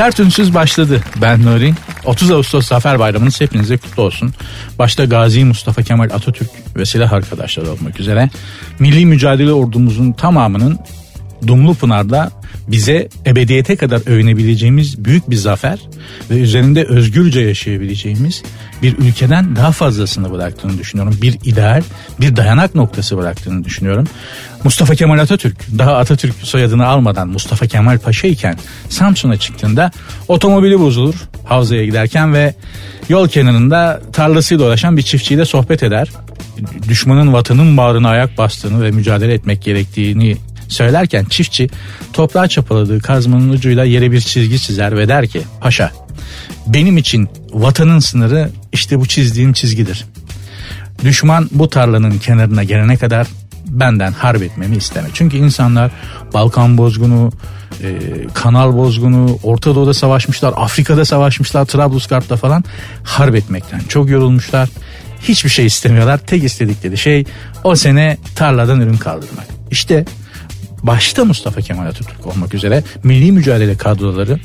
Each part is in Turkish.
Sert Ünsüz başladı. Ben Nuri. 30 Ağustos Zafer Bayramınız hepinize kutlu olsun. Başta Gazi Mustafa Kemal Atatürk ve silah arkadaşları olmak üzere milli mücadele ordumuzun tamamının Dumlu Pınar'da bize ebediyete kadar övünebileceğimiz büyük bir zafer ve üzerinde özgürce yaşayabileceğimiz bir ülkeden daha fazlasını bıraktığını düşünüyorum. Bir ideal, bir dayanak noktası bıraktığını düşünüyorum. Mustafa Kemal Atatürk daha Atatürk soyadını almadan Mustafa Kemal Paşa iken Samsun'a çıktığında otomobili bozulur havzaya giderken ve yol kenarında tarlasıyla dolaşan bir çiftçiyle sohbet eder. Düşmanın vatanın bağrına ayak bastığını ve mücadele etmek gerektiğini söylerken çiftçi toprağa çapaladığı kazmanın ucuyla yere bir çizgi çizer ve der ki paşa benim için vatanın sınırı işte bu çizdiğim çizgidir. Düşman bu tarlanın kenarına gelene kadar benden harp etmemi isteme. Çünkü insanlar Balkan bozgunu, e, Kanal bozgunu, Orta Doğu'da savaşmışlar, Afrika'da savaşmışlar, Trablusgarp'ta falan harp etmekten çok yorulmuşlar. Hiçbir şey istemiyorlar. Tek istedikleri şey o sene tarladan ürün kaldırmak. İşte başta Mustafa Kemal Atatürk olmak üzere milli mücadele kadroları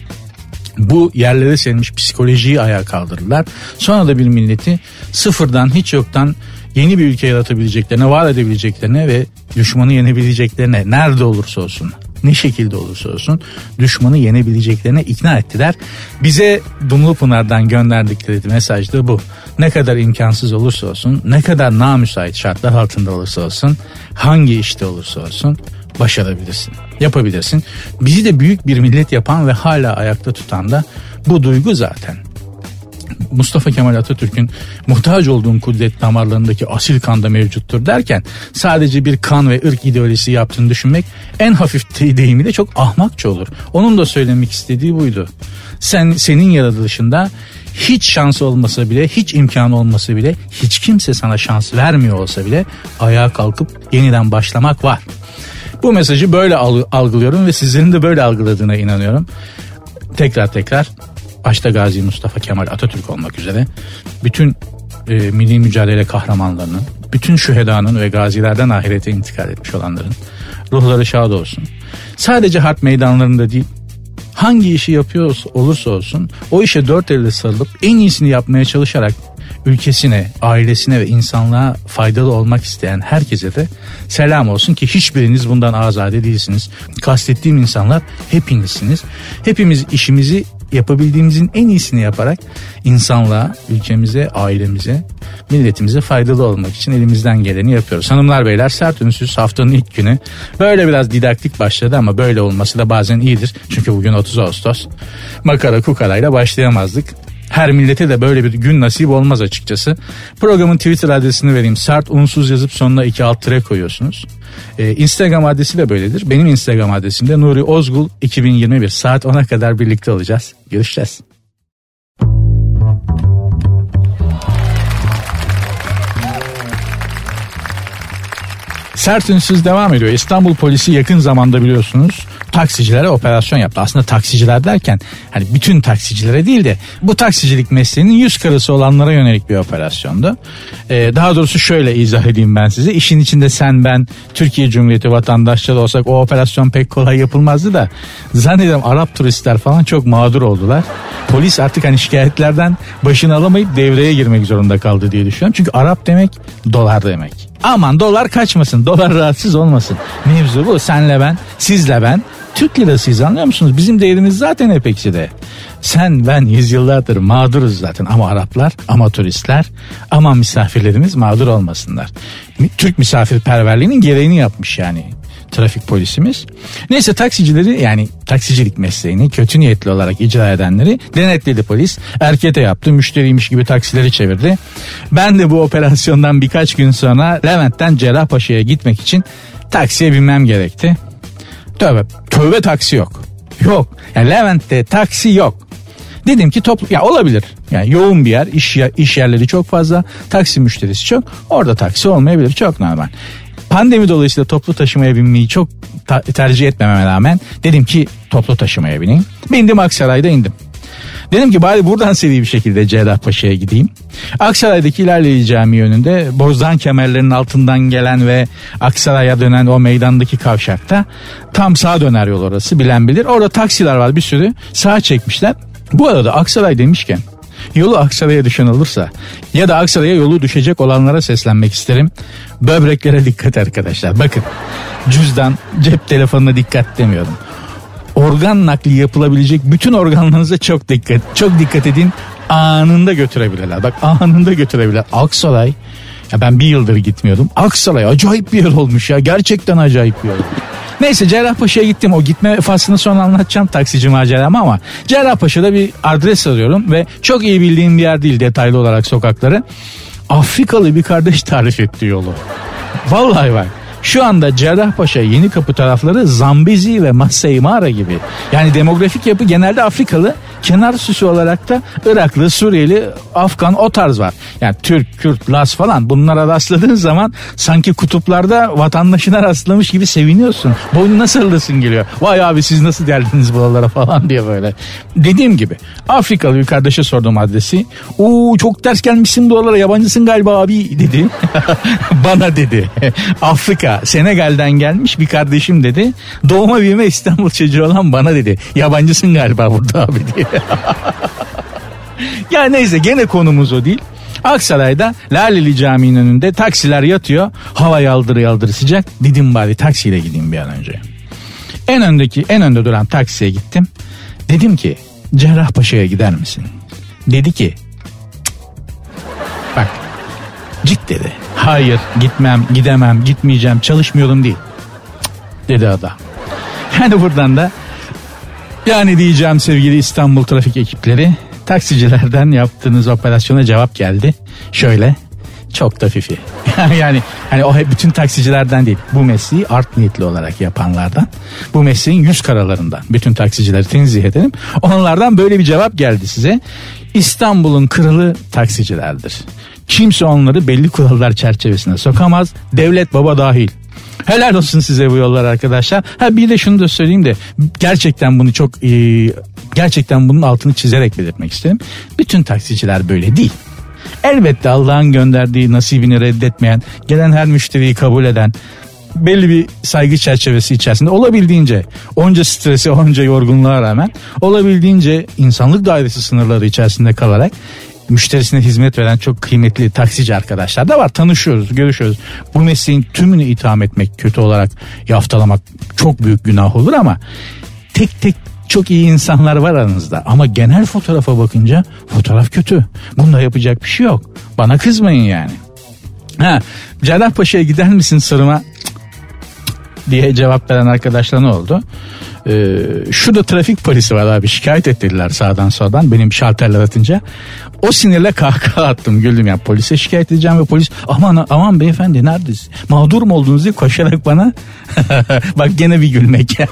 bu yerlere serilmiş psikolojiyi ayağa kaldırırlar. Sonra da bir milleti sıfırdan hiç yoktan yeni bir ülke yaratabileceklerine, var edebileceklerine ve düşmanı yenebileceklerine nerede olursa olsun ne şekilde olursa olsun düşmanı yenebileceklerine ikna ettiler. Bize Dumlupınar'dan gönderdikleri mesaj da bu. Ne kadar imkansız olursa olsun, ne kadar namüsait şartlar altında olursa olsun, hangi işte olursa olsun başarabilirsin. Yapabilirsin. Bizi de büyük bir millet yapan ve hala ayakta tutan da bu duygu zaten. Mustafa Kemal Atatürk'ün muhtaç olduğun kudret damarlarındaki asil kanda mevcuttur derken sadece bir kan ve ırk ideolojisi yaptığını düşünmek en hafif deyimiyle çok ahmakça olur. Onun da söylemek istediği buydu. Sen senin yaratılışında hiç şans olmasa bile, hiç imkan olmasa bile, hiç kimse sana şans vermiyor olsa bile ayağa kalkıp yeniden başlamak var. Bu mesajı böyle algılıyorum ve sizlerin de böyle algıladığına inanıyorum. Tekrar tekrar başta Gazi Mustafa Kemal Atatürk olmak üzere bütün e, milli mücadele kahramanlarının, bütün şühedanın ve gazilerden ahirete intikal etmiş olanların ruhları şad olsun. Sadece harp meydanlarında değil, hangi işi yapıyor olursa olsun o işe dört elle sarılıp en iyisini yapmaya çalışarak ülkesine, ailesine ve insanlığa faydalı olmak isteyen herkese de selam olsun ki hiçbiriniz bundan azade değilsiniz. Kastettiğim insanlar hepinizsiniz. Hepimiz işimizi yapabildiğimizin en iyisini yaparak insanlığa, ülkemize, ailemize, milletimize faydalı olmak için elimizden geleni yapıyoruz. Hanımlar beyler sert ünsüz haftanın ilk günü böyle biraz didaktik başladı ama böyle olması da bazen iyidir. Çünkü bugün 30 Ağustos. Makara kukarayla başlayamazdık. Her millete de böyle bir gün nasip olmaz açıkçası. Programın Twitter adresini vereyim. Sert unsuz yazıp sonuna iki alt tire koyuyorsunuz. Ee, Instagram adresi de böyledir. Benim Instagram adresim de Nuri Ozgul 2021 saat 10'a kadar birlikte olacağız. Görüşeceğiz. Sert ünsüz devam ediyor. İstanbul polisi yakın zamanda biliyorsunuz taksicilere operasyon yaptı. Aslında taksiciler derken hani bütün taksicilere değil de bu taksicilik mesleğinin yüz karısı olanlara yönelik bir operasyondu. Ee, daha doğrusu şöyle izah edeyim ben size. İşin içinde sen ben Türkiye Cumhuriyeti vatandaşları olsak o operasyon pek kolay yapılmazdı da zannediyorum Arap turistler falan çok mağdur oldular. Polis artık hani şikayetlerden başını alamayıp devreye girmek zorunda kaldı diye düşünüyorum. Çünkü Arap demek dolar demek. Aman dolar kaçmasın, dolar rahatsız olmasın. Mevzu bu. Senle ben, sizle ben. Türk lirasıyız anlıyor musunuz? Bizim değerimiz zaten hep ekside. Sen ben yüzyıllardır mağduruz zaten ama Araplar ama turistler ama misafirlerimiz mağdur olmasınlar. Türk misafirperverliğinin gereğini yapmış yani trafik polisimiz. Neyse taksicileri yani taksicilik mesleğini kötü niyetli olarak icra edenleri denetledi polis. Erkete yaptı müşteriymiş gibi taksileri çevirdi. Ben de bu operasyondan birkaç gün sonra Levent'ten Cerrahpaşa'ya gitmek için taksiye binmem gerekti. Tövbe, tövbe taksi yok. Yok. Yani Levent'te taksi yok. Dedim ki toplu ya olabilir. Yani yoğun bir yer, iş iş yerleri çok fazla, taksi müşterisi çok. Orada taksi olmayabilir. Çok normal. Pandemi dolayısıyla toplu taşımaya binmeyi çok ta- tercih etmememe rağmen dedim ki toplu taşımaya bineyim. Bindim Aksaray'da indim. Dedim ki bari buradan seri bir şekilde Cerrahpaşa'ya gideyim. Aksaray'daki İlerleyici Camii önünde bozdan kemerlerinin altından gelen ve Aksaray'a dönen o meydandaki kavşakta tam sağ döner yol orası bilen bilir. Orada taksiler var bir sürü sağ çekmişler. Bu arada Aksaray demişken yolu Aksaray'a düşen olursa ya da Aksaray'a yolu düşecek olanlara seslenmek isterim. Böbreklere dikkat arkadaşlar. Bakın cüzdan, cep telefonuna dikkat demiyorum. Organ nakli yapılabilecek bütün organlarınıza çok dikkat. Çok dikkat edin. Anında götürebilirler. Bak anında götürebilirler. Aksaray ya ben bir yıldır gitmiyordum. Aksaray acayip bir yer olmuş ya. Gerçekten acayip bir yer. Neyse Cerrahpaşa'ya gittim. O gitme faslını sonra anlatacağım taksici maceramı ama Cerrahpaşa'da bir adres arıyorum ve çok iyi bildiğim bir yer değil detaylı olarak sokakları. Afrikalı bir kardeş tarif etti yolu. Vallahi bak. Şu anda Cerrahpaşa Yeni Kapı tarafları Zambezi ve Masai Mara gibi. Yani demografik yapı genelde Afrikalı. Kenar süsü olarak da Iraklı, Suriyeli, Afgan o tarz var. Yani Türk, Kürt, Laz falan bunlara rastladığın zaman sanki kutuplarda vatandaşına rastlamış gibi seviniyorsun. Boynuna sarılasın geliyor. Vay abi siz nasıl geldiniz buralara falan diye böyle. Dediğim gibi Afrikalı bir kardeşe sordum adresi. Oo çok ters gelmişsin buralara yabancısın galiba abi dedi. Bana dedi. Afrika Senegal'den gelmiş bir kardeşim dedi. Doğma büyüme İstanbul çocuğu olan bana dedi. Yabancısın galiba burada abi diye. ya neyse gene konumuz o değil. Aksaray'da Laleli Camii'nin önünde taksiler yatıyor. Hava yaldırı yaldırı sıcak. Dedim bari taksiyle gideyim bir an önce. En öndeki en önde duran taksiye gittim. Dedim ki Cerrahpaşa'ya gider misin? Dedi ki bak Cik dedi. Hayır gitmem gidemem gitmeyeceğim çalışmıyorum değil. Cık, dedi adam. Yani buradan da yani diyeceğim sevgili İstanbul trafik ekipleri taksicilerden yaptığınız operasyona cevap geldi. Şöyle çok da fifi. yani hani o hep bütün taksicilerden değil. Bu mesleği art niyetli olarak yapanlardan. Bu mesleğin yüz karalarından. Bütün taksicileri tenzih ederim. Onlardan böyle bir cevap geldi size. İstanbul'un kralı taksicilerdir. Kimse onları belli kurallar çerçevesine sokamaz. Devlet baba dahil. Helal olsun size bu yollar arkadaşlar. Ha bir de şunu da söyleyeyim de gerçekten bunu çok e, gerçekten bunun altını çizerek belirtmek isterim. Bütün taksiciler böyle değil. Elbette Allah'ın gönderdiği nasibini reddetmeyen, gelen her müşteriyi kabul eden, belli bir saygı çerçevesi içerisinde olabildiğince onca stresi onca yorgunluğa rağmen olabildiğince insanlık dairesi sınırları içerisinde kalarak müşterisine hizmet veren çok kıymetli taksici arkadaşlar da var. Tanışıyoruz, görüşüyoruz. Bu mesleğin tümünü itham etmek, kötü olarak yaftalamak çok büyük günah olur ama tek tek çok iyi insanlar var aranızda ama genel fotoğrafa bakınca fotoğraf kötü. Bunda yapacak bir şey yok. Bana kızmayın yani. Ha, Cerrahpaşa'ya gider misin sırıma? diye cevap veren arkadaşlar ne oldu? Ee, şurada trafik polisi var abi şikayet ettiler sağdan soldan benim şalterler atınca. O sinirle kahkaha attım güldüm ya polise şikayet edeceğim ve polis aman aman beyefendi neredesin? Mağdur mu oldunuz diye koşarak bana bak gene bir gülmek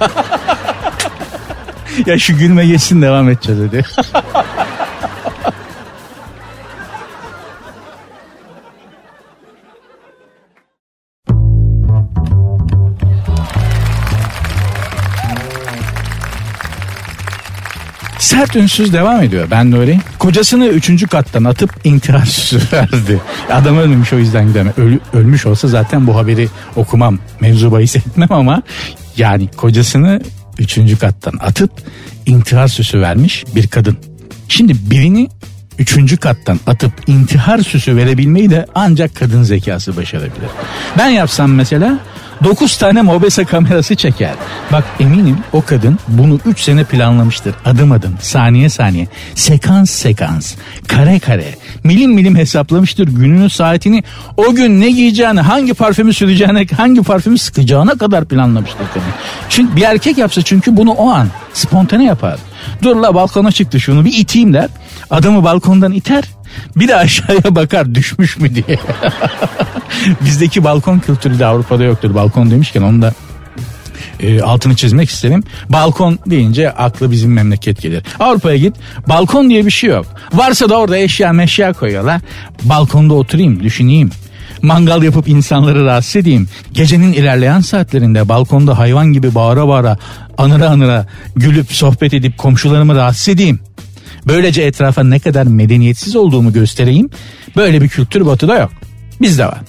ya şu gülme geçsin devam edeceğiz dedi. Sert ünsüz devam ediyor. Ben de öyle. Kocasını üçüncü kattan atıp intihar süsü verdi. Adam ölmemiş o yüzden gidemem. Öl, ölmüş olsa zaten bu haberi okumam. Mevzu bahis etmem ama yani kocasını üçüncü kattan atıp intihar süsü vermiş bir kadın. Şimdi birini üçüncü kattan atıp intihar süsü verebilmeyi de ancak kadın zekası başarabilir. Ben yapsam mesela 9 tane mobese kamerası çeker. Bak eminim o kadın bunu 3 sene planlamıştır. Adım adım, saniye saniye, sekans sekans, kare kare, milim milim hesaplamıştır gününü saatini. O gün ne giyeceğini, hangi parfümü süreceğine, hangi parfümü sıkacağına kadar planlamıştır kadın. Çünkü bir erkek yapsa çünkü bunu o an spontane yapar. Dur la balkona çıktı şunu bir iteyim der. Adamı balkondan iter. Bir de aşağıya bakar düşmüş mü diye. Bizdeki balkon kültürü de Avrupa'da yoktur. Balkon demişken onu da e, altını çizmek isterim. Balkon deyince aklı bizim memleket gelir. Avrupa'ya git balkon diye bir şey yok. Varsa da orada eşya meşya koyuyorlar. Balkonda oturayım düşüneyim. Mangal yapıp insanları rahatsız edeyim. Gecenin ilerleyen saatlerinde balkonda hayvan gibi bağıra bağıra anıra anıra gülüp sohbet edip komşularımı rahatsız edeyim. Böylece etrafa ne kadar medeniyetsiz olduğumu göstereyim. Böyle bir kültür batıda yok. Bizde var.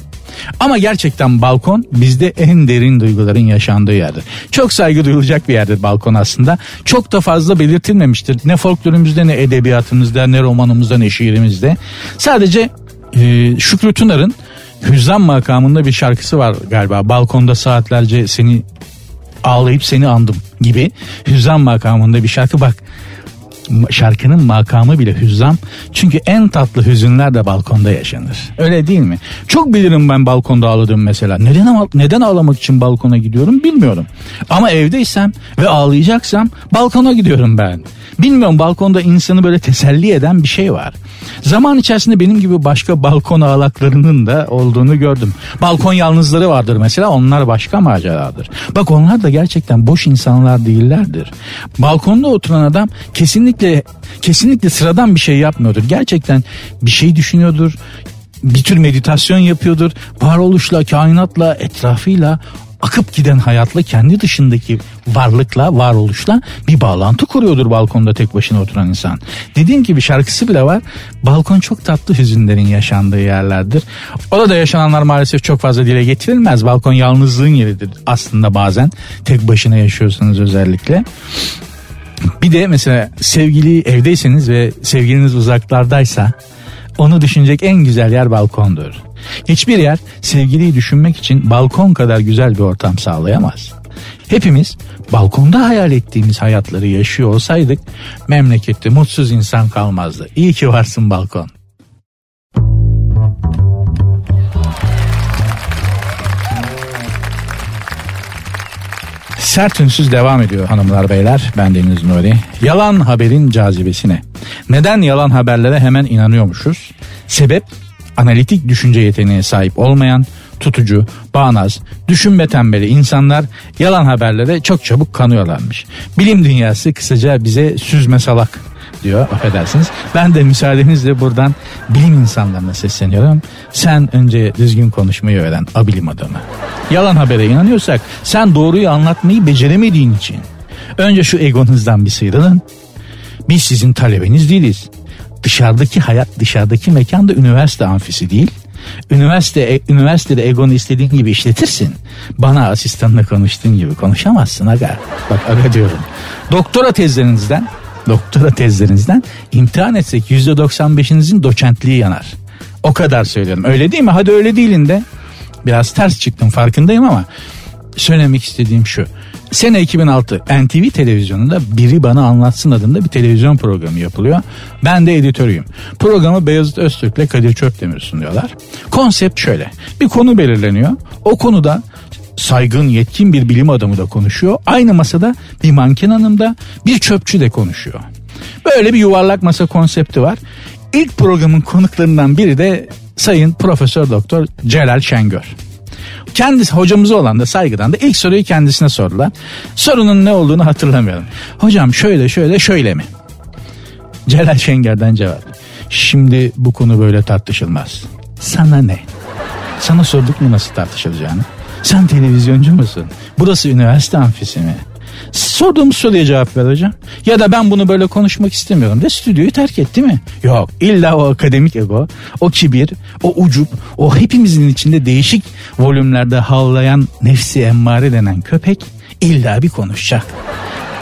Ama gerçekten balkon bizde en derin duyguların yaşandığı yerdir. Çok saygı duyulacak bir yerdir balkon aslında. Çok da fazla belirtilmemiştir. Ne folklorumuzda ne edebiyatımızda ne romanımızda ne şiirimizde. Sadece e, Şükrü Tunar'ın Hüzzam makamında bir şarkısı var galiba. Balkonda saatlerce seni ağlayıp seni andım gibi. Hüzzam makamında bir şarkı bak şarkının makamı bile hüzzam. Çünkü en tatlı hüzünler de balkonda yaşanır. Öyle değil mi? Çok bilirim ben balkonda ağladığım mesela. Neden neden ağlamak için balkona gidiyorum bilmiyorum. Ama evdeysem ve ağlayacaksam balkona gidiyorum ben. Bilmiyorum balkonda insanı böyle teselli eden bir şey var. Zaman içerisinde benim gibi başka balkon ağlaklarının da olduğunu gördüm. Balkon yalnızları vardır mesela onlar başka maceradır. Bak onlar da gerçekten boş insanlar değillerdir. Balkonda oturan adam kesinlikle kesinlikle sıradan bir şey yapmıyordur. Gerçekten bir şey düşünüyordur bir tür meditasyon yapıyordur. Varoluşla, kainatla, etrafıyla akıp giden hayatla kendi dışındaki varlıkla, varoluşla bir bağlantı kuruyordur balkonda tek başına oturan insan. Dediğim gibi şarkısı bile var. Balkon çok tatlı hüzünlerin yaşandığı yerlerdir. Orada yaşananlar maalesef çok fazla dile getirilmez. Balkon yalnızlığın yeridir aslında bazen. Tek başına yaşıyorsanız özellikle. Bir de mesela sevgili evdeyseniz ve sevgiliniz uzaklardaysa onu düşünecek en güzel yer balkondur. Hiçbir yer sevgiliyi düşünmek için balkon kadar güzel bir ortam sağlayamaz. Hepimiz balkonda hayal ettiğimiz hayatları yaşıyor olsaydık memlekette mutsuz insan kalmazdı. İyi ki varsın balkon. Sert ünsüz devam ediyor hanımlar beyler. Ben Deniz Nuri. Yalan haberin cazibesine. Neden yalan haberlere hemen inanıyormuşuz? Sebep analitik düşünce yeteneğine sahip olmayan, tutucu, bağnaz, düşünme tembeli insanlar yalan haberlere çok çabuk kanıyorlarmış. Bilim dünyası kısaca bize süzme salak diyor affedersiniz. Ben de müsaadenizle buradan bilim insanlarına sesleniyorum. Sen önce düzgün konuşmayı öğren abilim adamı. Yalan habere inanıyorsak sen doğruyu anlatmayı beceremediğin için önce şu egonuzdan bir sıyrılın. Biz sizin talebeniz değiliz dışarıdaki hayat, dışarıdaki mekan da üniversite amfisi değil. Üniversite, e, üniversitede egonu istediğin gibi işletirsin. Bana asistanla konuştuğun gibi konuşamazsın aga. Bak aga diyorum. Doktora tezlerinizden, doktora tezlerinizden imtihan etsek %95'inizin doçentliği yanar. O kadar söylüyorum. Öyle değil mi? Hadi öyle değilin de. Biraz ters çıktım farkındayım ama söylemek istediğim şu. Sene 2006 NTV televizyonunda Biri Bana Anlatsın adında bir televizyon programı yapılıyor. Ben de editörüyüm. Programı Beyazıt Öztürk ile Kadir Çöpdemir sunuyorlar. Konsept şöyle. Bir konu belirleniyor. O konuda saygın yetkin bir bilim adamı da konuşuyor. Aynı masada bir manken hanım da bir çöpçü de konuşuyor. Böyle bir yuvarlak masa konsepti var. İlk programın konuklarından biri de Sayın Profesör Doktor Celal Şengör. Kendisi hocamıza olan da saygıdan da ilk soruyu kendisine sordular. Sorunun ne olduğunu hatırlamıyorum. Hocam şöyle şöyle şöyle mi? Celal Şenger'den cevap. Şimdi bu konu böyle tartışılmaz. Sana ne? Sana sorduk mu nasıl tartışılacağını? Sen televizyoncu musun? Burası üniversite amfisi mi? Sorduğum soruya cevap ver hocam. Ya da ben bunu böyle konuşmak istemiyorum de stüdyoyu terk etti mi? Yok illa o akademik ego, o kibir, o ucup, o hepimizin içinde değişik volümlerde havlayan nefsi emmare denen köpek illa bir konuşacak.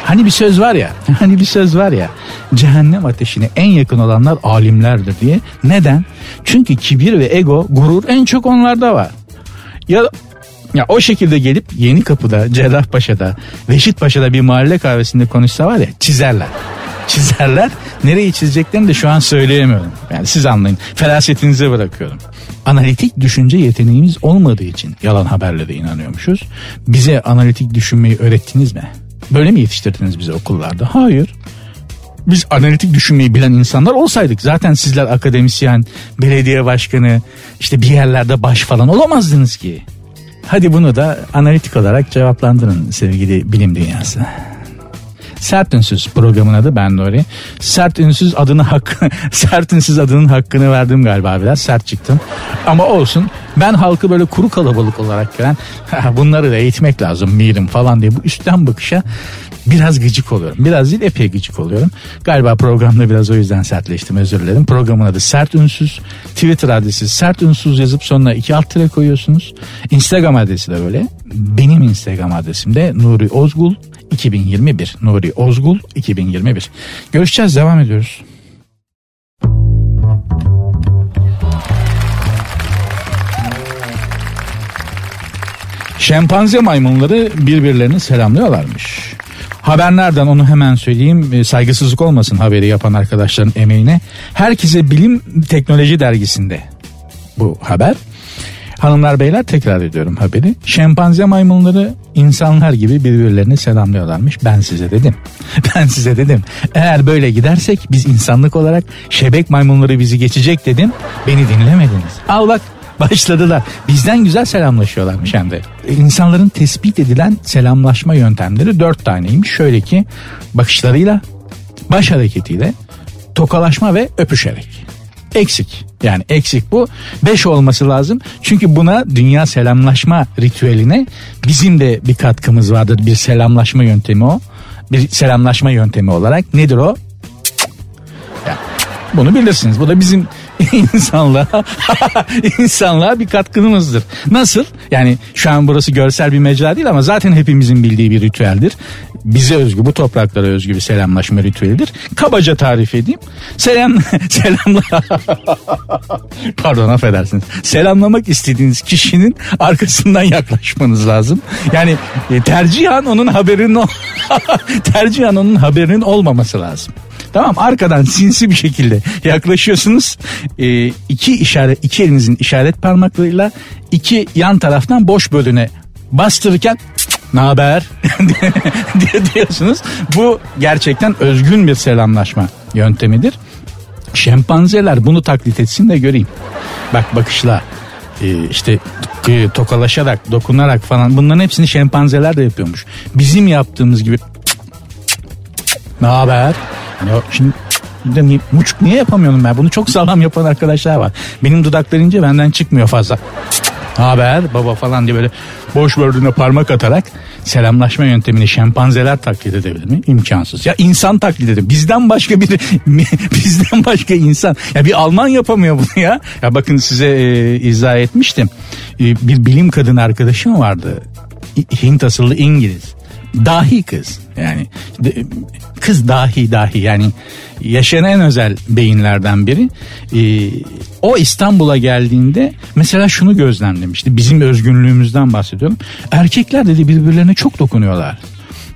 Hani bir söz var ya, hani bir söz var ya, cehennem ateşine en yakın olanlar alimlerdir diye. Neden? Çünkü kibir ve ego, gurur en çok onlarda var. Ya ya o şekilde gelip Yeni Kapı'da, Cerrahpaşa'da, Reşitpaşa'da bir mahalle kahvesinde konuşsa var ya çizerler. Çizerler. Nereyi çizeceklerini de şu an söyleyemiyorum. Yani siz anlayın. Ferasetinize bırakıyorum. Analitik düşünce yeteneğimiz olmadığı için yalan haberlere inanıyormuşuz. Bize analitik düşünmeyi öğrettiniz mi? Böyle mi yetiştirdiniz bizi okullarda? Hayır biz analitik düşünmeyi bilen insanlar olsaydık zaten sizler akademisyen, belediye başkanı, işte bir yerlerde baş falan olamazdınız ki. Hadi bunu da analitik olarak cevaplandırın sevgili bilim dünyası. Sert Ünsüz programın adı ben Nuri. Sert Ünsüz adını hak Sert Ünsüz adının hakkını verdim galiba biraz sert çıktım. Ama olsun ben halkı böyle kuru kalabalık olarak gören bunları da eğitmek lazım mirim falan diye bu üstten bakışa biraz gıcık oluyorum. Biraz değil epey gıcık oluyorum. Galiba programda biraz o yüzden sertleştim özür dilerim. Programın adı Sert Ünsüz. Twitter adresi Sert Ünsüz yazıp sonuna iki alt tire koyuyorsunuz. Instagram adresi de böyle. Benim Instagram adresim de Nuri Ozgul 2021. Nuri Ozgul 2021. Görüşeceğiz devam ediyoruz. Şempanze maymunları birbirlerini selamlıyorlarmış. Haber nereden onu hemen söyleyeyim. E, saygısızlık olmasın haberi yapan arkadaşların emeğine. Herkese Bilim Teknoloji dergisinde bu haber. Hanımlar beyler tekrar ediyorum haberi. Şempanze maymunları insanlar gibi birbirlerini selamlıyorlarmış. Ben size dedim. Ben size dedim. Eğer böyle gidersek biz insanlık olarak şebek maymunları bizi geçecek dedim. Beni dinlemediniz. Al bak başladılar. Bizden güzel selamlaşıyorlarmış hem de. İnsanların tespit edilen selamlaşma yöntemleri dört taneymiş. Şöyle ki bakışlarıyla, baş hareketiyle, tokalaşma ve öpüşerek. Eksik. Yani eksik bu. Beş olması lazım. Çünkü buna dünya selamlaşma ritüeline bizim de bir katkımız vardır. Bir selamlaşma yöntemi o. Bir selamlaşma yöntemi olarak. Nedir o? Bunu bilirsiniz. Bu da bizim insanlığa insanlığa bir katkımızdır. Nasıl? Yani şu an burası görsel bir mecra değil ama zaten hepimizin bildiği bir ritüeldir. Bize özgü, bu topraklara özgü bir selamlaşma ritüelidir. Kabaca tarif edeyim. Selam selamla Pardon affedersiniz. Selamlamak istediğiniz kişinin arkasından yaklaşmanız lazım. Yani e, tercihan onun haberinin tercihan onun haberinin olmaması lazım. Tamam arkadan sinsi bir şekilde yaklaşıyorsunuz. E, iki işaret iki elinizin işaret parmaklarıyla iki yan taraftan boş bölüne bastırırken ne haber diye diyorsunuz. Bu gerçekten özgün bir selamlaşma yöntemidir. Şempanzeler bunu taklit etsin de göreyim. Bak bakışla e, işte tokalaşarak, dokunarak falan bunların hepsini şempanzeler de yapıyormuş. Bizim yaptığımız gibi ne haber? Yani şimdi de niye, muçuk niye yapamıyorum ben? Bunu çok sağlam yapan arkadaşlar var. Benim dudaklar ince benden çıkmıyor fazla. Haber baba falan diye böyle boş böldüğüne parmak atarak selamlaşma yöntemini şempanzeler taklit edebilir mi? İmkansız. Ya insan taklit ediyor. Bizden başka bir bizden başka insan. Ya bir Alman yapamıyor bunu ya. Ya bakın size e, izah etmiştim. E, bir bilim kadın arkadaşım vardı. Hint asıllı İngiliz dahi kız. Yani kız dahi dahi. Yani yaşayan en özel beyinlerden biri. Ee, o İstanbul'a geldiğinde mesela şunu gözlemlemişti. Bizim özgünlüğümüzden bahsediyorum. Erkekler dedi birbirlerine çok dokunuyorlar.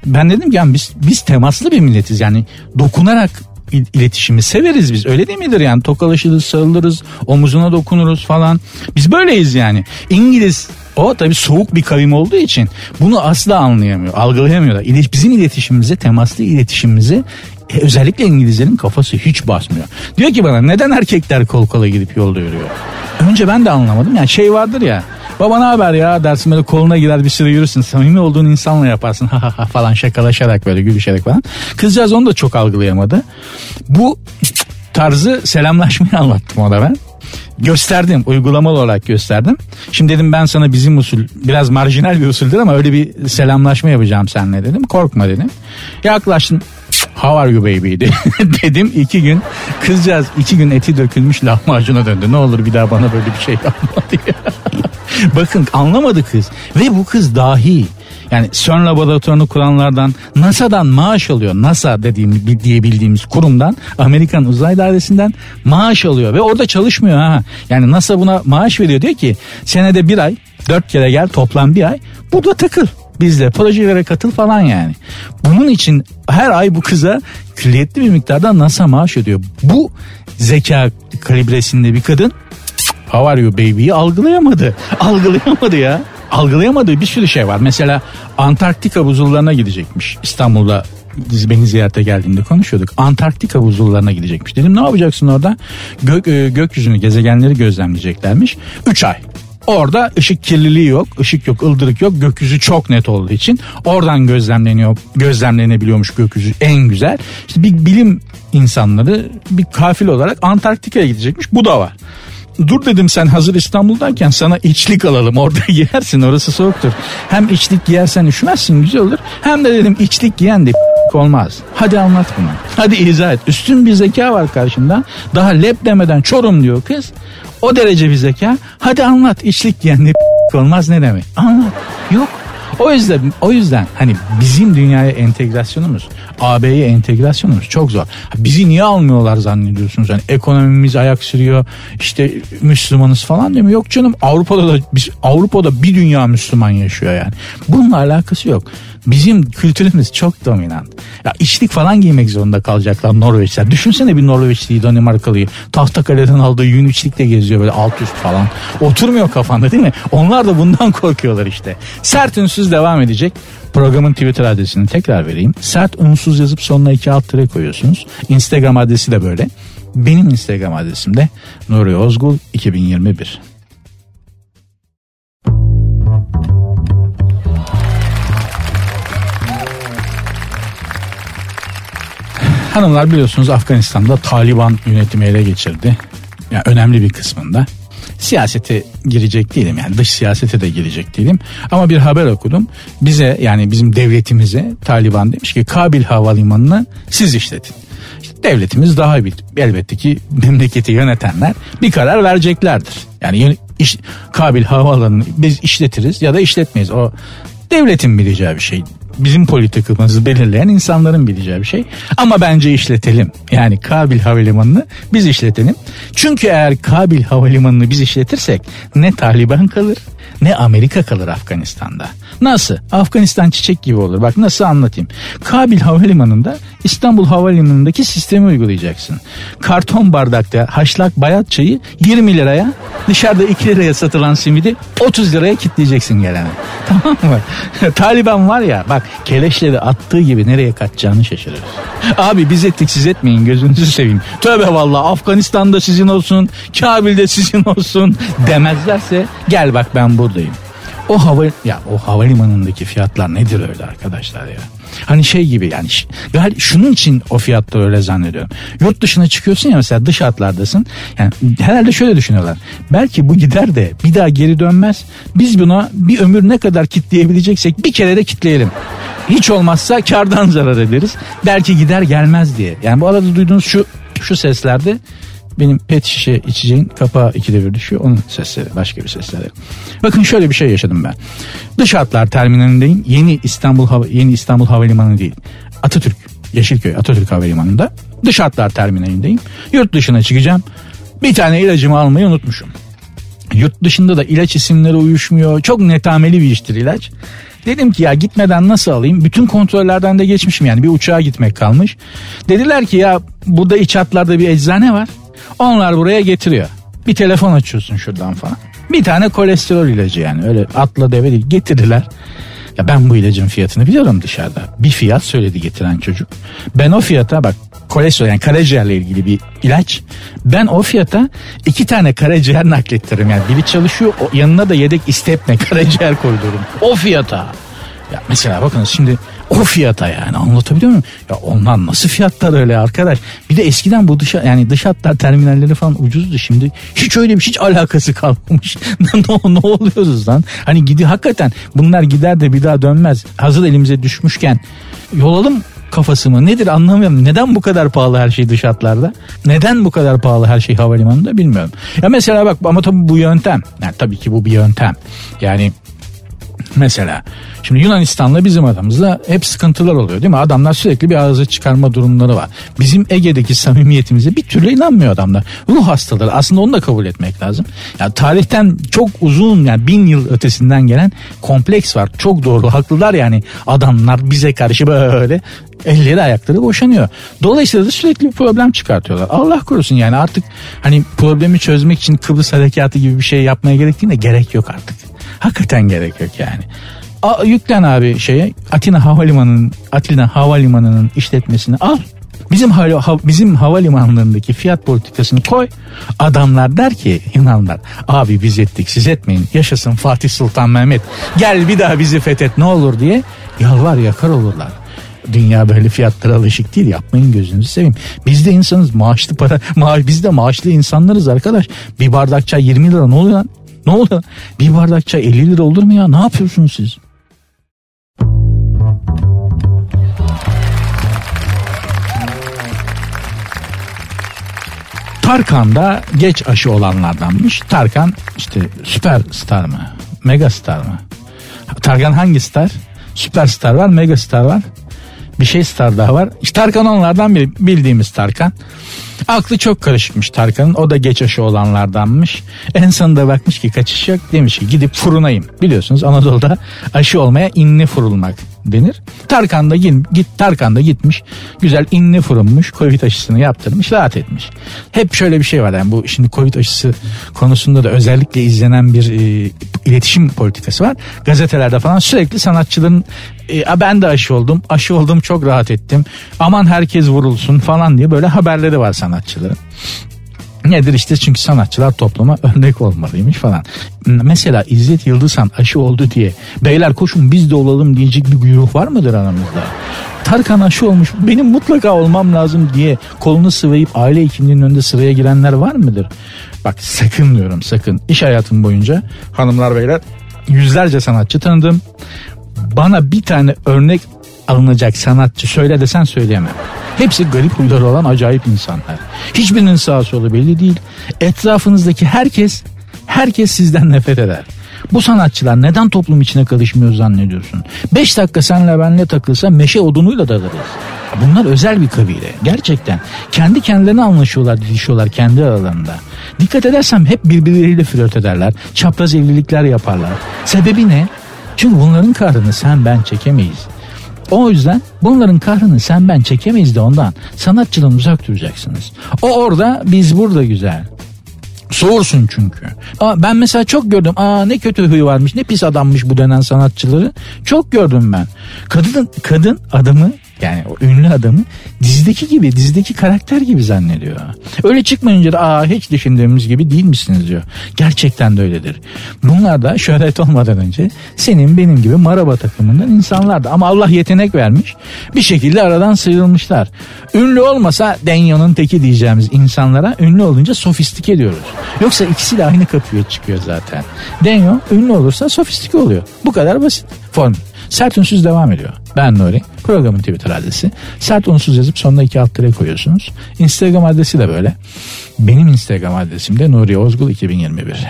Ben dedim ki yani biz, biz temaslı bir milletiz. Yani dokunarak iletişimi severiz biz. Öyle değil midir? Yani tokalaşırız sarılırız omuzuna dokunuruz falan. Biz böyleyiz yani. İngiliz o tabii soğuk bir kavim olduğu için bunu asla anlayamıyor, algılayamıyorlar. Bizim iletişimimize, temaslı iletişimimize e, özellikle İngilizlerin kafası hiç basmıyor. Diyor ki bana neden erkekler kol kola gidip yolda yürüyor? Önce ben de anlamadım. Yani şey vardır ya Baba ne haber ya dersin böyle koluna gider bir süre yürürsün. Samimi olduğun insanla yaparsın ha ha ha falan şakalaşarak böyle gülüşerek falan. Kızcağız onu da çok algılayamadı. Bu tarzı selamlaşmayı anlattım ona ben gösterdim uygulamalı olarak gösterdim. Şimdi dedim ben sana bizim usul biraz marjinal bir usuldür ama öyle bir selamlaşma yapacağım seninle dedim. Korkma dedim. Yaklaştım. How are you baby dedim iki gün kızcağız iki gün eti dökülmüş lahmacuna döndü. Ne olur bir daha bana böyle bir şey yapma diye. Bakın anlamadı kız ve bu kız dahi. Yani CERN laboratuvarını kuranlardan NASA'dan maaş alıyor. NASA dediğim diye bildiğimiz kurumdan Amerikan Uzay Dairesi'nden maaş alıyor ve orada çalışmıyor ha. Yani NASA buna maaş veriyor diyor ki senede bir ay dört kere gel toplam bir ay burada takıl bizle projelere katıl falan yani. Bunun için her ay bu kıza külliyetli bir miktarda NASA maaş ödüyor. Bu zeka kalibresinde bir kadın How are you baby'yi algılayamadı. Algılayamadı ya algılayamadığı bir sürü şey var. Mesela Antarktika buzullarına gidecekmiş. İstanbul'da beni ziyarete geldiğinde konuşuyorduk. Antarktika buzullarına gidecekmiş. Dedim ne yapacaksın orada? Gök, e, gökyüzünü, gezegenleri gözlemleyeceklermiş. 3 ay. Orada ışık kirliliği yok, ışık yok, ıldırık yok. Gökyüzü çok net olduğu için oradan gözlemleniyor, gözlemlenebiliyormuş gökyüzü en güzel. İşte bir bilim insanları bir kafil olarak Antarktika'ya gidecekmiş. Bu da var. Dur dedim sen hazır İstanbul'dayken sana içlik alalım orada giyersin orası soğuktur. Hem içlik giyersen üşümezsin güzel olur. Hem de dedim içlik giyen de olmaz. Hadi anlat bunu. Hadi izah et. Üstün bir zeka var karşında. Daha lep demeden çorum diyor kız. O derece bir zeka. Hadi anlat içlik giyen de olmaz ne demek? Anlat. Yok. O yüzden o yüzden hani bizim dünyaya entegrasyonumuz, AB'ye entegrasyonumuz çok zor. Bizi niye almıyorlar zannediyorsunuz? Yani ekonomimiz ayak sürüyor. işte Müslümanız falan değil mi? Yok canım Avrupa'da da biz Avrupa'da bir dünya Müslüman yaşıyor yani. Bununla alakası yok. Bizim kültürümüz çok dominant. Ya içlik falan giymek zorunda kalacaklar Norveçler. Düşünsene bir Norveçliyi Danimarkalıyı tahta kaleden aldığı yün içlikle geziyor böyle alt üst falan. Oturmuyor kafanda değil mi? Onlar da bundan korkuyorlar işte. Sert ünsüz devam edecek. Programın Twitter adresini tekrar vereyim. Sert unsuz yazıp sonuna iki alt tere koyuyorsunuz. Instagram adresi de böyle. Benim Instagram adresim de Nuri Ozgul 2021. Hanımlar biliyorsunuz Afganistan'da Taliban yönetimi ele geçirdi. Yani önemli bir kısmında. Siyasete girecek değilim yani dış siyasete de girecek değilim. Ama bir haber okudum. Bize yani bizim devletimize Taliban demiş ki Kabil Havalimanı'nı siz işletin. İşte devletimiz daha bir elbette ki memleketi yönetenler bir karar vereceklerdir. Yani iş, Kabil Havaalanı'nı biz işletiriz ya da işletmeyiz. O devletin bileceği bir şey bizim politikamızı belirleyen insanların bileceği bir şey. Ama bence işletelim. Yani Kabil Havalimanı'nı biz işletelim. Çünkü eğer Kabil Havalimanı'nı biz işletirsek ne Taliban kalır ne Amerika kalır Afganistan'da. Nasıl? Afganistan çiçek gibi olur. Bak nasıl anlatayım. Kabil Havalimanı'nda İstanbul Havalimanı'ndaki sistemi uygulayacaksın. Karton bardakta haşlak bayat çayı 20 liraya dışarıda 2 liraya satılan simidi 30 liraya kitleyeceksin gelene. Tamam mı? Taliban var ya bak keleşleri attığı gibi nereye kaçacağını şaşırır. Abi biz ettik siz etmeyin gözünüzü seveyim. Tövbe valla Afganistan'da sizin olsun Kabil'de sizin olsun demezlerse gel bak ben buradayım. O hava ya o havalimanındaki fiyatlar nedir öyle arkadaşlar ya? Hani şey gibi yani şunun için o fiyatta öyle zannediyorum. Yurt dışına çıkıyorsun ya mesela dış hatlardasın. Yani herhalde şöyle düşünüyorlar. Belki bu gider de bir daha geri dönmez. Biz buna bir ömür ne kadar kitleyebileceksek bir kere de kitleyelim. Hiç olmazsa kardan zarar ederiz. Belki gider gelmez diye. Yani bu arada duyduğunuz şu şu seslerde benim pet şişe içeceğin kapağı ikide bir düşüyor. Onun sesleri başka bir sesleri. Bakın şöyle bir şey yaşadım ben. Dış hatlar terminalindeyim. Yeni İstanbul Hava, Yeni İstanbul Havalimanı değil. Atatürk Yeşilköy Atatürk Havalimanı'nda dış hatlar terminalindeyim. Yurt dışına çıkacağım. Bir tane ilacımı almayı unutmuşum. Yurt dışında da ilaç isimleri uyuşmuyor. Çok netameli bir iştir ilaç. Dedim ki ya gitmeden nasıl alayım? Bütün kontrollerden de geçmişim yani bir uçağa gitmek kalmış. Dediler ki ya burada iç hatlarda bir eczane var. Onlar buraya getiriyor. Bir telefon açıyorsun şuradan falan. Bir tane kolesterol ilacı yani öyle atla deve değil getirdiler. Ya ben bu ilacın fiyatını biliyorum dışarıda. Bir fiyat söyledi getiren çocuk. Ben o fiyata bak kolesterol yani karaciğerle ilgili bir ilaç. Ben o fiyata iki tane karaciğer naklettiririm. Yani biri çalışıyor yanına da yedek istepne karaciğer koydururum. O fiyata. Ya mesela bakın şimdi o fiyata yani anlatabiliyor muyum? Ya onlar nasıl fiyatlar öyle arkadaş? Bir de eskiden bu dışa yani dış hatlar terminalleri falan ucuzdu şimdi. Hiç öyle bir hiç alakası kalmamış. ne, ne oluyoruz lan? Hani gidi hakikaten bunlar gider de bir daha dönmez. Hazır elimize düşmüşken yolalım kafası mı? Nedir anlamıyorum. Neden bu kadar pahalı her şey dış hatlarda? Neden bu kadar pahalı her şey havalimanında bilmiyorum. Ya mesela bak ama tabii bu yöntem. Yani tabii ki bu bir yöntem. Yani Mesela şimdi Yunanistan'la bizim aramızda hep sıkıntılar oluyor değil mi? Adamlar sürekli bir ağzı çıkarma durumları var. Bizim Ege'deki samimiyetimize bir türlü inanmıyor adamlar. Ruh hastaları aslında onu da kabul etmek lazım. Yani tarihten çok uzun yani bin yıl ötesinden gelen kompleks var. Çok doğru haklılar yani adamlar bize karşı böyle elleri ayakları boşanıyor. Dolayısıyla da sürekli bir problem çıkartıyorlar. Allah korusun yani artık hani problemi çözmek için Kıbrıs harekatı gibi bir şey yapmaya gerektiğinde gerek yok artık. Hakikaten gerek yok yani. A, yüklen abi şeye Atina Havalimanı'nın Atina Havalimanı'nın işletmesini al. Bizim ha, bizim havalimanlarındaki fiyat politikasını koy. Adamlar der ki Yunanlar abi biz ettik siz etmeyin. Yaşasın Fatih Sultan Mehmet. Gel bir daha bizi fethet ne olur diye yalvar yakar olurlar. Dünya böyle fiyatlara alışık değil yapmayın gözünüzü seveyim. Biz de insanız maaşlı para maaş, biz de maaşlı insanlarız arkadaş. Bir bardak çay 20 lira ne oluyor lan? Ne oluyor? Bir bardak çay 50 lira olur mu ya? Ne yapıyorsunuz siz? Tarkan da geç aşı olanlardanmış. Tarkan işte süperstar mı? Megastar mı? Tarkan hangi star? Süperstar var, megastar var. Bir şey star daha var. İşte Tarkan onlardan biri. Bildiğimiz Tarkan. Aklı çok karışıkmış Tarkan'ın. O da geç aşı olanlardanmış. En sonunda bakmış ki kaçış yok. Demiş ki gidip fırınayım. Biliyorsunuz Anadolu'da aşı olmaya inni fırılmak denir. Tarkan da git Tarkan da gitmiş. Güzel inni fırınmış. Covid aşısını yaptırmış. Rahat etmiş. Hep şöyle bir şey var yani bu şimdi Covid aşısı konusunda da özellikle izlenen bir e, iletişim politikası var. Gazetelerde falan sürekli sanatçıların e, ben de aşı oldum. Aşı oldum çok rahat ettim. Aman herkes vurulsun falan diye böyle haberleri var sanatçıların. Nedir işte çünkü sanatçılar topluma örnek olmalıymış falan. Mesela İzzet Yıldızhan aşı oldu diye beyler koşun biz de olalım diyecek bir güruh var mıdır aramızda? Tarkan aşı olmuş benim mutlaka olmam lazım diye kolunu sıvayıp aile hekimliğinin önünde sıraya girenler var mıdır? Bak sakın diyorum sakın iş hayatım boyunca hanımlar beyler yüzlerce sanatçı tanıdım. Bana bir tane örnek alınacak sanatçı söyle desen söyleyemem. Hepsi garip huyları olan acayip insanlar. Hiçbirinin sağ solu belli değil. Etrafınızdaki herkes, herkes sizden nefret eder. Bu sanatçılar neden toplum içine karışmıyor zannediyorsun? Beş dakika senle benle takılsa meşe odunuyla dalarız. Bunlar özel bir kabile. Gerçekten. Kendi kendilerine anlaşıyorlar, didişiyorlar kendi aralarında. Dikkat edersem hep birbirleriyle flört ederler. Çapraz evlilikler yaparlar. Sebebi ne? Çünkü bunların kahrını sen ben çekemeyiz. O yüzden bunların kahrını sen ben çekemeyiz de ondan. Sanatçıdan uzak duracaksınız. O orada biz burada güzel. Soğursun çünkü. Aa, ben mesela çok gördüm. Aa ne kötü huyu varmış ne pis adammış bu denen sanatçıları. Çok gördüm ben. Kadın, kadın adamı yani o ünlü adamı dizideki gibi dizideki karakter gibi zannediyor. Öyle çıkmayınca da aa hiç düşündüğümüz gibi değil misiniz diyor. Gerçekten de öyledir. Bunlar da şöhret olmadan önce senin benim gibi maraba takımından insanlardı. Ama Allah yetenek vermiş. Bir şekilde aradan sıyrılmışlar. Ünlü olmasa Denyo'nun teki diyeceğimiz insanlara ünlü olunca sofistik ediyoruz. Yoksa ikisi de aynı kapıya çıkıyor zaten. Denyo ünlü olursa sofistike oluyor. Bu kadar basit formül. Sert devam ediyor. Ben Nuri. Programın Twitter adresi. Sert unsuz yazıp sonuna iki alt tere koyuyorsunuz. Instagram adresi de böyle. Benim Instagram adresim de Nuri Ozgul 2021.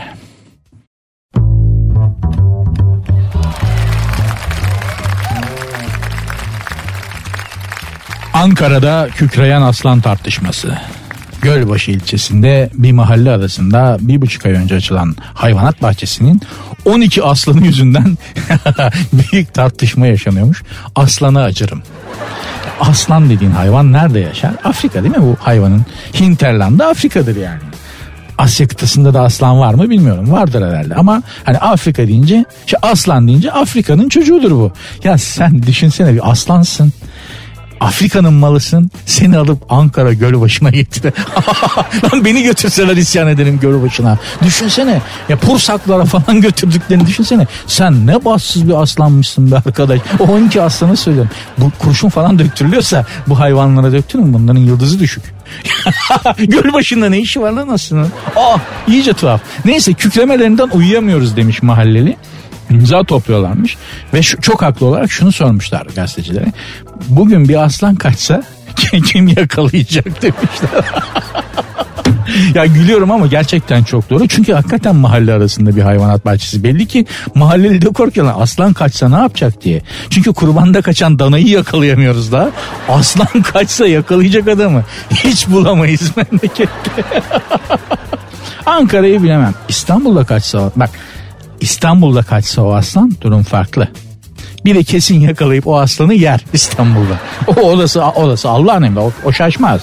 Ankara'da kükreyen aslan tartışması. Gölbaşı ilçesinde bir mahalle arasında bir buçuk ay önce açılan hayvanat bahçesinin 12 aslanı yüzünden büyük tartışma yaşanıyormuş. Aslanı acırım. Aslan dediğin hayvan nerede yaşar? Afrika değil mi bu hayvanın? Hinterland'da Afrika'dır yani. Asya kıtasında da aslan var mı bilmiyorum. Vardır herhalde ama hani Afrika deyince işte aslan deyince Afrika'nın çocuğudur bu. Ya sen düşünsene bir aslansın. Afrika'nın malısın seni alıp Ankara Gölbaşı'na gitti. Lan beni götürseler isyan ederim Gölbaşı'na. Düşünsene ya Pursaklara falan götürdüklerini düşünsene. Sen ne bassız bir aslanmışsın be arkadaş. O 12 aslanı söylüyorum. Bu kurşun falan döktürülüyorsa bu hayvanlara döktürün bunların yıldızı düşük. Gölbaşı'nda ne işi var lan aslında? Aa iyice tuhaf. Neyse kükremelerinden uyuyamıyoruz demiş mahalleli imza topluyorlarmış ve şu, çok haklı olarak şunu sormuşlar gazetecilere. Bugün bir aslan kaçsa kim yakalayacak demişler. ya gülüyorum ama gerçekten çok doğru. Çünkü hakikaten mahalle arasında bir hayvanat bahçesi. Belli ki mahalleli de korkuyorlar. Aslan kaçsa ne yapacak diye. Çünkü kurbanda kaçan danayı yakalayamıyoruz da. Aslan kaçsa yakalayacak adamı hiç bulamayız memlekette. Ankara'yı bilemem. İstanbul'da kaçsa bak İstanbul'da kaçsa o aslan durum farklı. Bir de kesin yakalayıp o aslanı yer İstanbul'da. O olası olası Allah'ın emri o, o şaşmaz.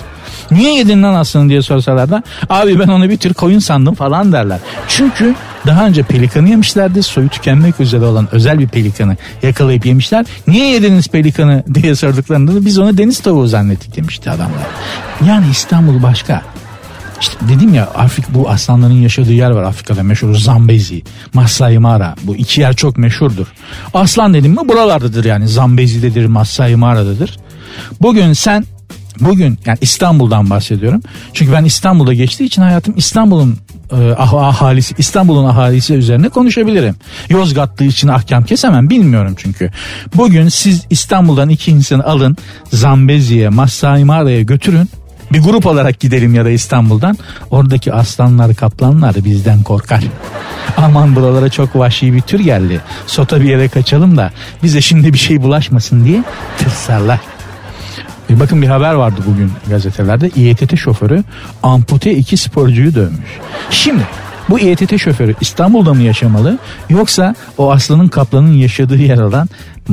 Niye yedin lan aslanı diye sorsalar da abi ben onu bir tür koyun sandım falan derler. Çünkü Daha önce pelikanı yemişlerdi. Soyu tükenmek üzere olan özel bir pelikanı yakalayıp yemişler. Niye yediniz pelikanı diye sorduklarında da biz onu deniz tavuğu zannettik demişti adamlar. Yani İstanbul başka. İşte dedim ya Afrika bu aslanların yaşadığı yer var Afrika'da meşhur Zambezi, Masai Mara. Bu iki yer çok meşhurdur. Aslan dedim mi buralardadır yani Zambezi'dedir, Masai Mara'dadır. Bugün sen bugün yani İstanbul'dan bahsediyorum. Çünkü ben İstanbul'da geçtiği için hayatım İstanbul'un e, ah, ahalisi İstanbul'un ahalisi üzerine konuşabilirim. Yozgatlı için ahkam kesemem bilmiyorum çünkü. Bugün siz İstanbul'dan iki insanı alın Zambezi'ye, Masai Mara'ya götürün bir grup olarak gidelim ya da İstanbul'dan. Oradaki aslanlar kaplanlar bizden korkar. Aman buralara çok vahşi bir tür geldi. Sota bir yere kaçalım da bize şimdi bir şey bulaşmasın diye tırsarlar. Bir bakın bir haber vardı bugün gazetelerde. İETT şoförü ampute iki sporcuyu dövmüş. Şimdi bu İETT şoförü İstanbul'da mı yaşamalı yoksa o aslanın kaplanın yaşadığı yer olan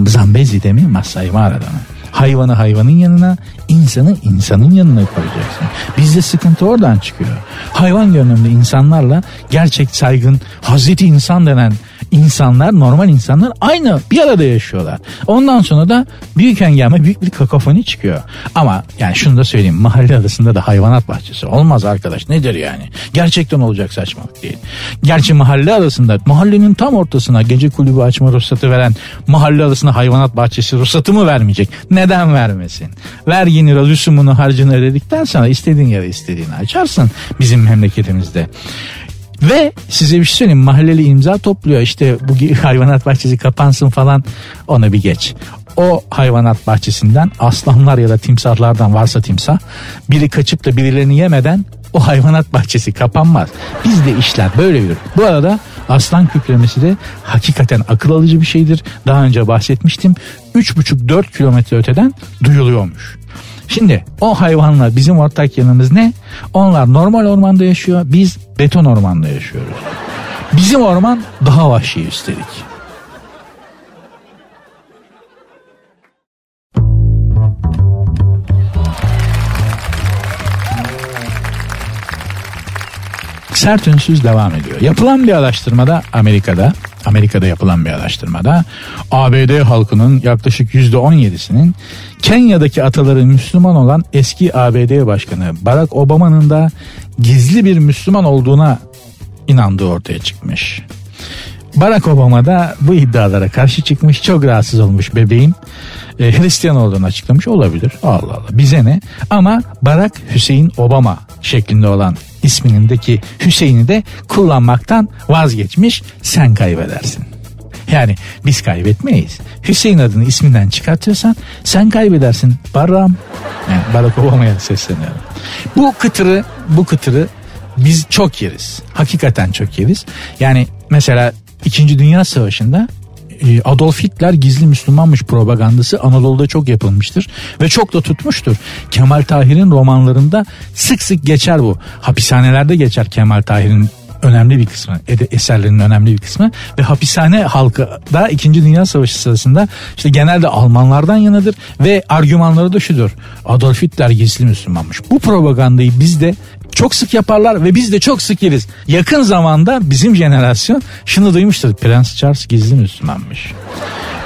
Zambezi'de mi Masai Mara'da mı? Hayvanı hayvanın yanına, insanı insanın yanına koyacaksın. Bizde sıkıntı oradan çıkıyor. Hayvan görünümlü insanlarla gerçek saygın Hazreti insan denen insanlar normal insanlar aynı bir arada yaşıyorlar. Ondan sonra da büyük engame büyük bir kakofoni çıkıyor. Ama yani şunu da söyleyeyim mahalle arasında da hayvanat bahçesi olmaz arkadaş nedir yani? Gerçekten olacak saçmalık değil. Gerçi mahalle arasında mahallenin tam ortasına gece kulübü açma ruhsatı veren mahalle arasında hayvanat bahçesi ruhsatı mı vermeyecek? Neden vermesin? Vergini, rüsumunu, harcını ödedikten sonra istediğin yere istediğini açarsın bizim memleketimizde. Ve size bir şey söyleyeyim mahalleli imza topluyor işte bu hayvanat bahçesi kapansın falan ona bir geç. O hayvanat bahçesinden aslanlar ya da timsahlardan varsa timsah biri kaçıp da birilerini yemeden o hayvanat bahçesi kapanmaz. Bizde işler böyle yürür. Bu arada aslan kükremesi de hakikaten akıl alıcı bir şeydir. Daha önce bahsetmiştim. 3,5-4 kilometre öteden duyuluyormuş. Şimdi o hayvanlar bizim ortak yanımız ne? Onlar normal ormanda yaşıyor. Biz beton ormanda yaşıyoruz. Bizim orman daha vahşi üstelik. Sert ünsüz devam ediyor. Yapılan bir araştırmada Amerika'da Amerika'da yapılan bir araştırmada ABD halkının yaklaşık %17'sinin Kenya'daki ataları Müslüman olan eski ABD Başkanı Barack Obama'nın da gizli bir Müslüman olduğuna inandığı ortaya çıkmış. Barack Obama da bu iddialara karşı çıkmış çok rahatsız olmuş bebeğin e, Hristiyan olduğunu açıklamış olabilir. Allah Allah bize ne ama Barack Hüseyin Obama şeklinde olan isminindeki Hüseyin'i de kullanmaktan vazgeçmiş sen kaybedersin. Yani biz kaybetmeyiz. Hüseyin adını isminden çıkartıyorsan sen kaybedersin. Barram. Yani Barack Obama'ya sesleniyorum. Bu kıtırı, bu kıtırı biz çok yeriz. Hakikaten çok yeriz. Yani mesela 2. Dünya Savaşı'nda e, Adolf Hitler gizli Müslümanmış propagandası Anadolu'da çok yapılmıştır ve çok da tutmuştur. Kemal Tahir'in romanlarında sık sık geçer bu. Hapishanelerde geçer Kemal Tahir'in önemli bir kısmı, eserlerinin önemli bir kısmı ve hapishane halkı da 2. Dünya Savaşı sırasında işte genelde Almanlardan yanadır ve argümanları da şudur. Adolf Hitler gizli Müslümanmış. Bu propagandayı biz de çok sık yaparlar ve biz de çok sık yeriz. Yakın zamanda bizim jenerasyon şunu duymuştur. Prens Charles gizli Müslümanmış.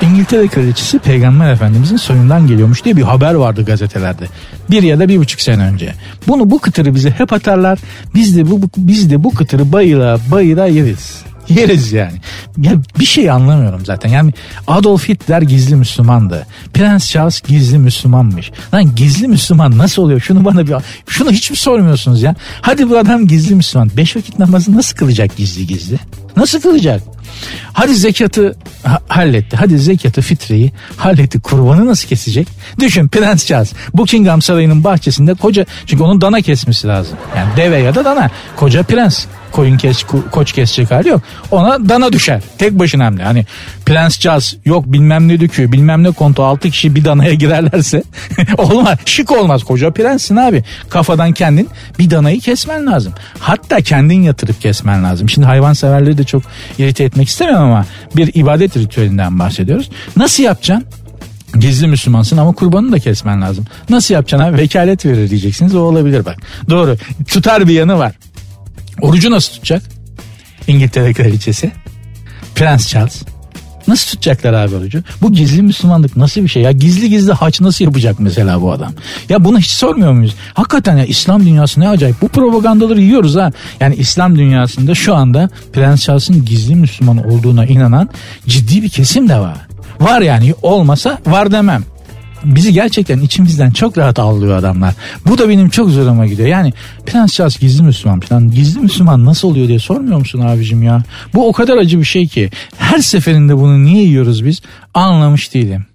İngiltere kraliçesi peygamber efendimizin soyundan geliyormuş diye bir haber vardı gazetelerde. Bir ya da bir buçuk sene önce. Bunu bu kıtırı bize hep atarlar. Biz de bu, biz de bu kıtırı bayıla bayıla yeriz. Yeriz yani. Ya bir şey anlamıyorum zaten. Yani Adolf Hitler gizli Müslümandı. Prens Charles gizli Müslümanmış. Lan gizli Müslüman nasıl oluyor? Şunu bana bir şunu hiç mi sormuyorsunuz ya? Hadi bu adam gizli Müslüman. Beş vakit namazı nasıl kılacak gizli gizli? Nasıl kılacak? Hadi zekatı ha- halletti. Hadi zekatı fitreyi halletti. Kurbanı nasıl kesecek? Düşün Prens Charles Buckingham Sarayı'nın bahçesinde koca çünkü onun dana kesmesi lazım. Yani deve ya da dana. Koca prens koyun kes, koç kesecek hali yok. Ona dana düşer. Tek başına hem de. Hani Prens Charles yok bilmem ne dükü bilmem ne kontu altı kişi bir danaya girerlerse olmaz. Şık olmaz. Koca prenssin abi. Kafadan kendin bir danayı kesmen lazım. Hatta kendin yatırıp kesmen lazım. Şimdi hayvan severleri de çok irite etmek istemiyorum ama bir ibadet ritüelinden bahsediyoruz. Nasıl yapacaksın? Gizli Müslümansın ama kurbanını da kesmen lazım. Nasıl yapacaksın abi? Vekalet verir diyeceksiniz. O olabilir bak. Doğru. Tutar bir yanı var. Orucu nasıl tutacak? İngiltere kraliçesi. Prens Charles. Nasıl tutacaklar abi orucu? Bu gizli Müslümanlık nasıl bir şey ya? Gizli gizli haç nasıl yapacak mesela bu adam? Ya bunu hiç sormuyor muyuz? Hakikaten ya İslam dünyası ne acayip. Bu propagandaları yiyoruz ha. Yani İslam dünyasında şu anda Prens Charles'ın gizli Müslüman olduğuna inanan ciddi bir kesim de var. Var yani olmasa var demem bizi gerçekten içimizden çok rahat avlıyor adamlar. Bu da benim çok zoruma gidiyor. Yani Prens Charles gizli Müslüman falan. Gizli Müslüman nasıl oluyor diye sormuyor musun abicim ya? Bu o kadar acı bir şey ki. Her seferinde bunu niye yiyoruz biz? Anlamış değilim.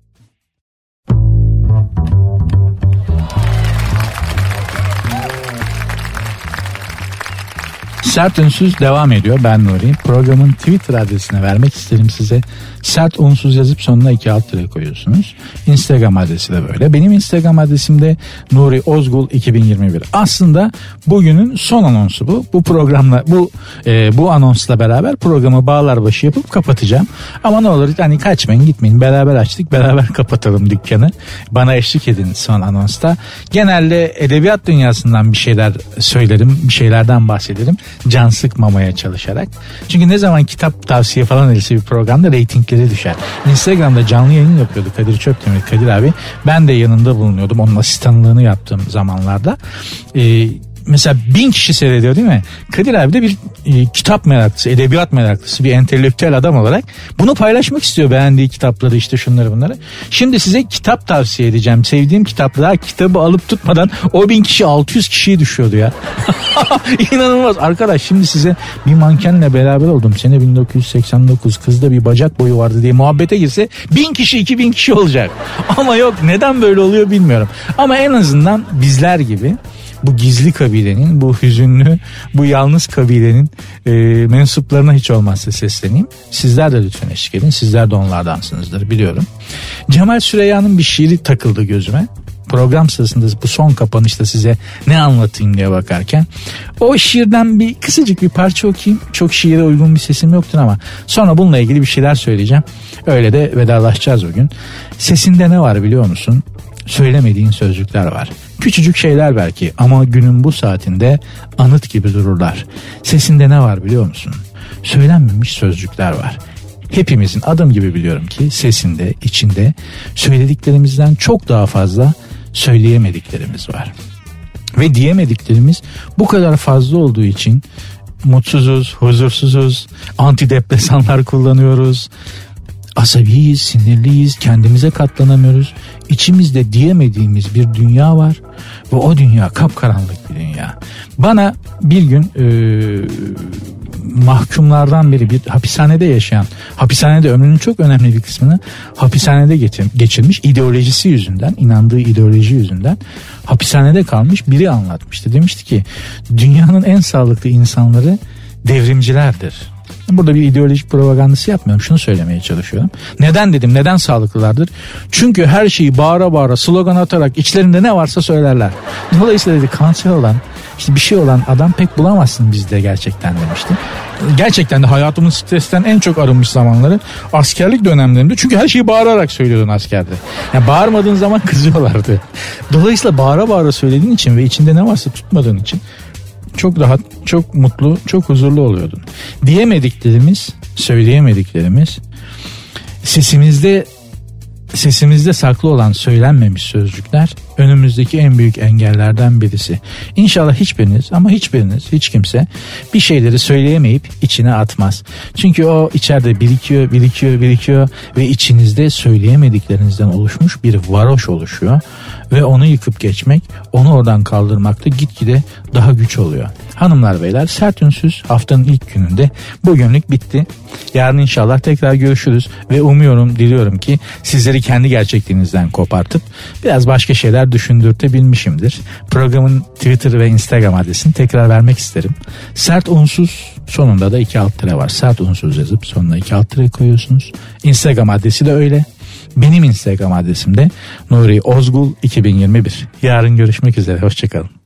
Sert Ünsüz devam ediyor. Ben Nuri. Programın Twitter adresine vermek isterim size. Sert unsuz yazıp sonuna iki alt lira koyuyorsunuz. Instagram adresi de böyle. Benim Instagram adresim de Nuri Ozgul 2021. Aslında bugünün son anonsu bu. Bu programla bu e, bu anonsla beraber programı bağlar başı yapıp kapatacağım. Ama ne olur hani kaçmayın gitmeyin. Beraber açtık beraber kapatalım dükkanı. Bana eşlik edin son anonsta. Genelde edebiyat dünyasından bir şeyler söylerim. Bir şeylerden bahsederim. Can sıkmamaya çalışarak. Çünkü ne zaman kitap tavsiye falan edilse bir programda reyting reytingleri düşer. Instagram'da canlı yayın yapıyordu Kadir Çöptemir Kadir abi. Ben de yanında bulunuyordum. Onun asistanlığını yaptığım zamanlarda. Ee, mesela bin kişi seyrediyor değil mi? Kadir abi de bir e, kitap meraklısı, edebiyat meraklısı bir entelektüel adam olarak bunu paylaşmak istiyor beğendiği kitapları işte şunları bunları. Şimdi size kitap tavsiye edeceğim. Sevdiğim kitaplar kitabı alıp tutmadan o bin kişi 600 kişiye düşüyordu ya. İnanılmaz. Arkadaş şimdi size bir mankenle beraber oldum. Sene 1989 kızda bir bacak boyu vardı diye muhabbete girse bin kişi 2000 kişi olacak. Ama yok neden böyle oluyor bilmiyorum. Ama en azından bizler gibi bu gizli kabilenin, bu hüzünlü, bu yalnız kabilenin e, mensuplarına hiç olmazsa sesleneyim. Sizler de lütfen eşlik edin. Sizler de onlardansınızdır biliyorum. Cemal Süreyya'nın bir şiiri takıldı gözüme program sırasında bu son kapanışta size ne anlatayım diye bakarken o şiirden bir kısacık bir parça okuyayım. Çok şiire uygun bir sesim yoktur ama sonra bununla ilgili bir şeyler söyleyeceğim. Öyle de vedalaşacağız bugün. Sesinde ne var biliyor musun? Söylemediğin sözcükler var. Küçücük şeyler belki ama günün bu saatinde anıt gibi dururlar. Sesinde ne var biliyor musun? Söylenmemiş sözcükler var. Hepimizin adım gibi biliyorum ki sesinde, içinde söylediklerimizden çok daha fazla söyleyemediklerimiz var. Ve diyemediklerimiz bu kadar fazla olduğu için mutsuzuz, huzursuzuz, antidepresanlar kullanıyoruz, asabiyiz, sinirliyiz, kendimize katlanamıyoruz. İçimizde diyemediğimiz bir dünya var ve o dünya kapkaranlık bir dünya. Bana bir gün e, mahkumlardan biri bir hapishanede yaşayan, hapishanede ömrünün çok önemli bir kısmını hapishanede geçirmiş ideolojisi yüzünden, inandığı ideoloji yüzünden hapishanede kalmış biri anlatmıştı. Demişti ki dünyanın en sağlıklı insanları devrimcilerdir Burada bir ideolojik propagandası yapmıyorum. Şunu söylemeye çalışıyorum. Neden dedim? Neden sağlıklılardır? Çünkü her şeyi bağıra bağıra slogan atarak içlerinde ne varsa söylerler. Dolayısıyla dedi kanser olan işte bir şey olan adam pek bulamazsın bizde gerçekten demişti. Gerçekten de hayatımın stresten en çok arınmış zamanları askerlik dönemlerinde. Çünkü her şeyi bağırarak söylüyordun askerde. Yani bağırmadığın zaman kızıyorlardı. Dolayısıyla bağıra bağıra söylediğin için ve içinde ne varsa tutmadığın için çok rahat, çok mutlu, çok huzurlu oluyordun. Diyemediklerimiz, söyleyemediklerimiz sesimizde sesimizde saklı olan söylenmemiş sözcükler önümüzdeki en büyük engellerden birisi. İnşallah hiçbiriniz ama hiçbiriniz hiç kimse bir şeyleri söyleyemeyip içine atmaz. Çünkü o içeride birikiyor, birikiyor, birikiyor ve içinizde söyleyemediklerinizden oluşmuş bir varoş oluşuyor ve onu yıkıp geçmek, onu oradan kaldırmakta gitgide daha güç oluyor. Hanımlar beyler sert ünsüz haftanın ilk gününde bugünlük bitti. Yarın inşallah tekrar görüşürüz ve umuyorum diliyorum ki sizleri kendi gerçekliğinizden kopartıp biraz başka şeyler düşündürtebilmişimdir. Programın Twitter ve Instagram adresini tekrar vermek isterim. Sert unsuz sonunda da iki alt tere var. Sert unsuz yazıp sonuna iki alt tere koyuyorsunuz. Instagram adresi de öyle. Benim Instagram adresim de Nuri Ozgul 2021. Yarın görüşmek üzere. Hoşçakalın.